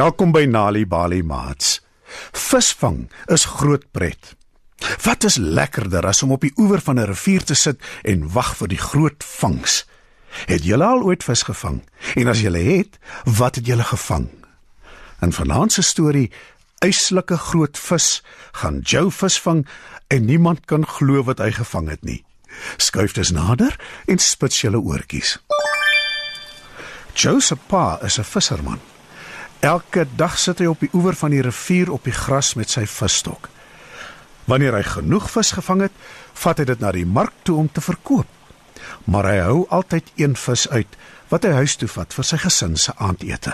Welkom by Nali Bali Mats. Visvang is groot pret. Wat is lekkerder as om op die oewer van 'n rivier te sit en wag vir die groot vangs? Het julle al ooit vis gevang? En as julle het, wat het julle gevang? In vanaand se storie, eislike groot vis, gaan Joe visvang en niemand kan glo wat hy gevang het nie. Skuif dus nader en spits julle oortjies. Joe se pa is 'n visserman. Elke dag sit hy op die oewer van die rivier op die gras met sy visstok. Wanneer hy genoeg vis gevang het, vat hy dit na die mark toe om te verkoop. Maar hy hou altyd een vis uit wat hy huis toe vat vir sy gesin se aandete.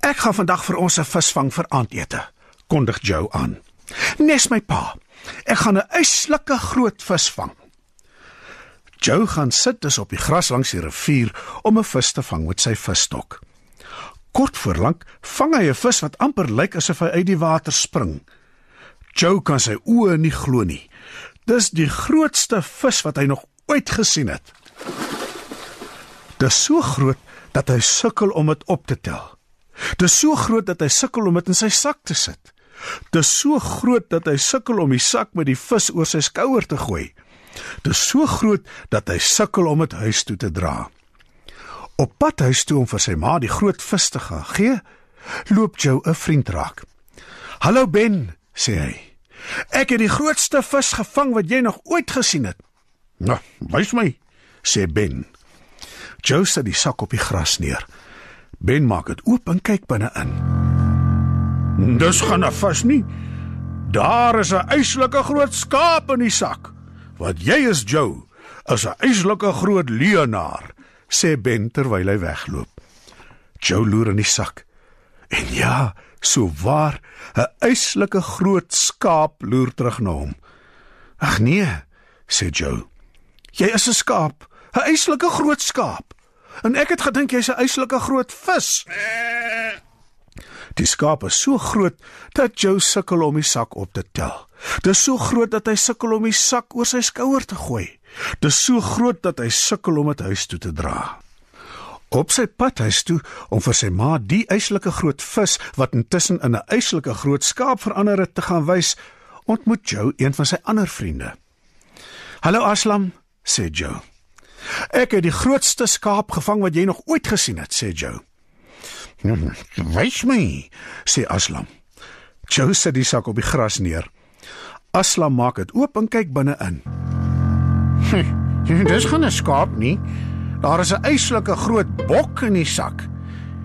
Ek gaan vandag vir ons 'n vis vang vir aandete, kondig Joe aan. Nes my pa. Ek gaan 'n eislike groot vis vang. Joe gaan sit dus op die gras langs die rivier om 'n vis te vang met sy visstok. Kort voor lank vang hy 'n vis wat amper lyk asof hy uit die water spring. Joe kan sy oë nie glo nie. Dis die grootste vis wat hy nog ooit gesien het. Dis so groot dat hy sukkel om dit op te tel. Dis so groot dat hy sukkel om dit in sy sak te sit. Dis so groot dat hy sukkel om die sak met die vis oor sy skouer te gooi. Dis so groot dat hy sukkel om dit huis toe te dra. Op pad huis toe om vir sy ma die groot vis te gaan gee, loop Joe 'n vriend raak. "Hallo Ben," sê hy. "Ek het die grootste vis gevang wat jy nog ooit gesien het." "Nou, wys my," sê Ben. Joe sit die sak op die gras neer. Ben maak dit oop en kyk binne-in. "Dis gaan 'n vis nie. Daar is 'n eislike groot skaap in die sak. Wat jy is, Joe, is 'n eislike groot leeunaar." Sê Ben terwyl hy wegloop. Joe loer in die sak. En ja, so waar, 'n eislike groot skaap loer terug na hom. Ag nee, sê Joe. Jy is 'n skaap, 'n eislike groot skaap. En ek het gedink jy's 'n eislike groot vis. Die skaap is so groot dat Joe sukkel om die sak op te tel. Dit is so groot dat hy sukkel om die sak oor sy skouer te gooi. Dis so groot dat hy sukkel om dit huis toe te dra. Op sy pad huis toe om vir sy ma die eislike groot vis wat intussen in 'n eislike groot skaap verander het te gaan wys, ontmoet Joe een van sy ander vriende. "Hallo Aslam," sê Joe. "Ek het die grootste skaap gevang wat jy nog ooit gesien het," sê Joe. "Wys my," sê Aslam. Joe sit die sak op die gras neer. Aslam maak dit oop en kyk binne-in. Dis gaan 'n skaap nie. Daar is 'n eislike groot bok in die sak.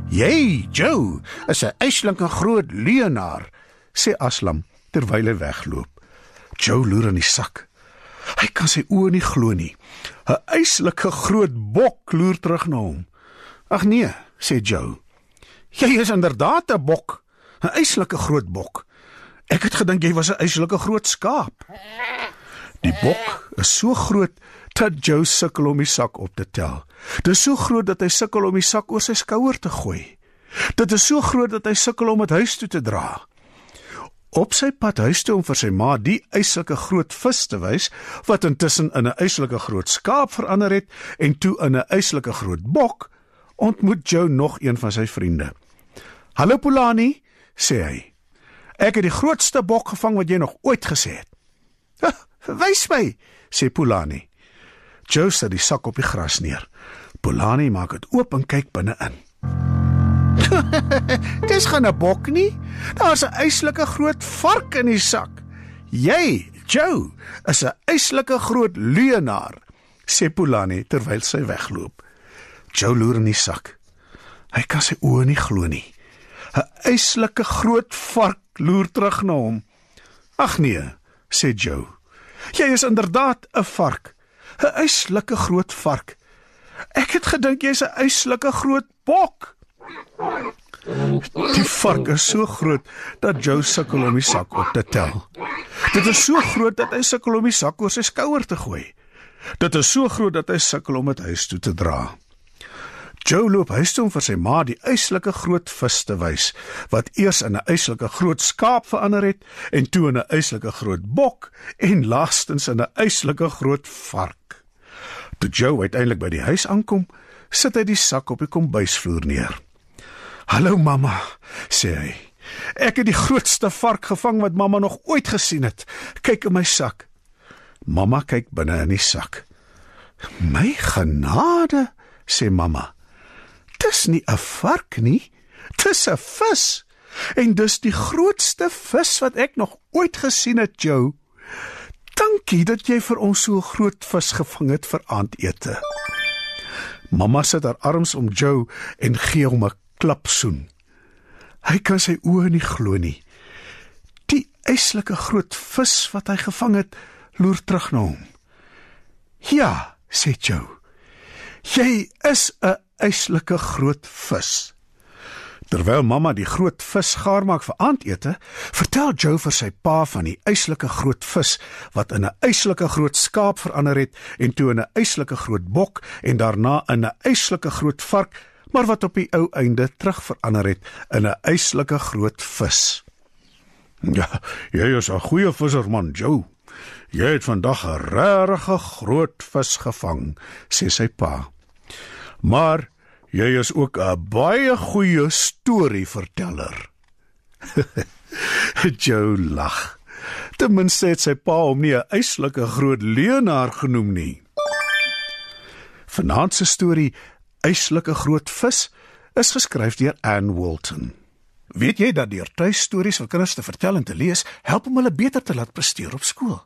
Jy, Joe, is 'n eislike groot leeunaar, sê Aslam terwyl hy wegloop. Joe loer in die sak. Hy kan sy oë nie glo nie. 'n Eislike groot bok loer terug na hom. Ag nee, sê Joe. Jy is inderdaad 'n bok, 'n eislike groot bok. Ek het gedink jy was 'n eislike groot skaap. Die bok is so groot dat Joe sukkel om die sak op te tel. Dit is so groot dat hy sukkel om die sak oor sy skouer te gooi. Dit is so groot dat hy sukkel om dit huis toe te dra. Op sy pad huis toe om vir sy ma die eislike groot vis te wys wat intussen in 'n eislike groot skaap verander het en toe in 'n eislike groot bok, ontmoet Joe nog een van sy vriende. "Hallo Polani," sê hy. "Ek het die grootste bok gevang wat jy nog ooit gesien het." "Wys my," sê Polani. Joe sit die sak op die gras neer. Polani maak dit oop en kyk binne-in. Dis gaan 'n bok nie. Daar's 'n eislike groot vark in die sak. Jy, Joe, is 'n eislike groot leeunaar, sê Polani terwyl sy wegloop. Joe loer in die sak. Hy kan sy oë nie glo nie. 'n Eislike groot vark loer terug na hom. Ag nee, sê Joe. Jy is inderdaad 'n vark. 'n Eislike groot vark. Ek het gedink jy's 'n eislike groot bok. Die vark is so groot dat Joe sukkel om die sak op te tel. Dit is so groot dat hy sukkel om die sak oor sy skouer te gooi. Dit is so groot dat hy sukkel om dit huis toe te dra. Joe loop huis toe om vir sy ma die eislike groot vis te wys wat eers in 'n eislike groot skaap verander het en toe in 'n eislike groot bok en laastens in 'n eislike groot vark. Toe Joe uiteindelik by die huis aankom, sit hy die sak op die kombuisvloer neer. "Hallo mamma," sê hy. "Ek het die grootste vark gevang wat mamma nog ooit gesien het. Kyk in my sak." Mamma kyk binne in die sak. "My genade," sê mamma. "Dis nie 'n vark nie, dis 'n vis." En dis die grootste vis wat ek nog ooit gesien het, Joe. Dankie dat jy vir ons so groot vis gevang het vir aandete. Mamma sit haar arms om Joe en gee hom 'n klapsoen. Hy kan sy oë nie glo nie. Die eislike groot vis wat hy gevang het, loer terug na hom. "Ja," sê Joe. "Jy is 'n eislike groot vis." Terwyl mamma die groot vis gaar maak vir aandete, vertel Joe vir sy pa van die eislike groot vis wat in 'n eislike groot skaap verander het en toe in 'n eislike groot bok en daarna in 'n eislike groot vark, maar wat op die ou einde terug verander het in 'n eislike groot vis. Ja, jy is 'n goeie visserman, Joe. Jy het vandag 'n regte groot vis gevang, sê sy pa. Maar Jy is ook 'n baie goeie storieverteller. Joe lag. Ten minste het sy pa hom nie 'n eislike groot leenaar genoem nie. Vanaand se storie, Eislike groot vis, is geskryf deur Anne Walton. Weet jy dat deur tuistories vir kinders te vertel en te lees, help om hulle beter te laat presteer op skool?